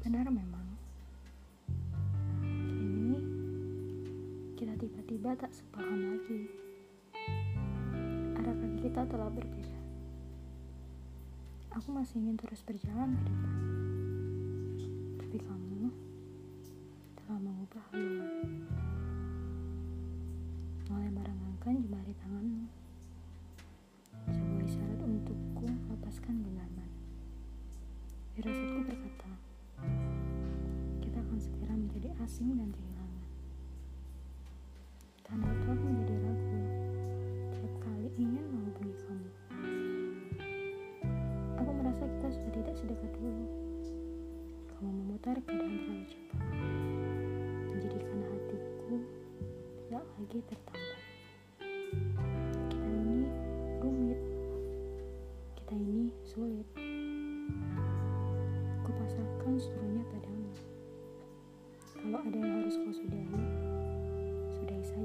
benar memang. Ini kita tiba-tiba tak sepaham lagi. Arahkan kita telah berbeda. Aku masih ingin terus berjalan ke depan. Tapi kamu telah mengubah haluan. Mulai merenggangkan jemari tanganmu. Sebuah isyarat untukku melepaskan genggaman firasatku berkata asing dan kehilangan. Itu aku menjadi ragu tiap kali ingin menghubungi kamu. Aku merasa kita sudah tidak sedekat dulu. Kamu memutar keadaan terlalu cepat, menjadikan hatiku tidak lagi tertampar.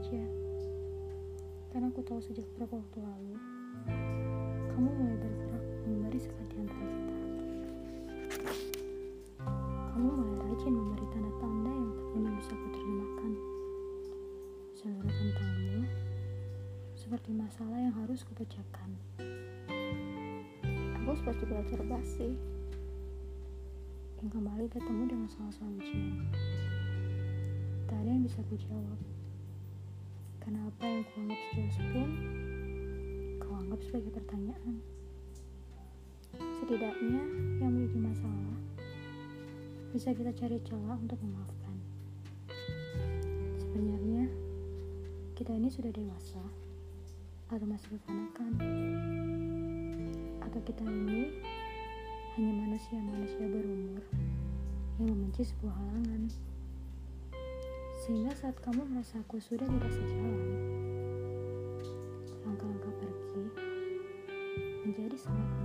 Saja. Karena aku tahu sejak beberapa waktu lalu, kamu mulai bergerak memberi sekat di antara kita. Kamu mulai rajin memberi tanda-tanda yang tak punya bisa kuterjemahkan. Seluruh tentangmu, seperti masalah yang harus kupecahkan. Aku seperti belajar basi yang kembali bertemu dengan soal-soal ujian. Tak ada yang bisa kujawab. Karena apa yang kuanggap sejelas pun, kau anggap sebagai pertanyaan. Setidaknya yang menjadi masalah bisa kita cari celah untuk memaafkan. Sebenarnya kita ini sudah dewasa atau masih kekanakan atau kita ini hanya manusia-manusia berumur yang membenci sebuah halangan. Sehingga saat kamu merasa aku sudah tidak sejalan, langkah-langkah pergi menjadi sangat mudah.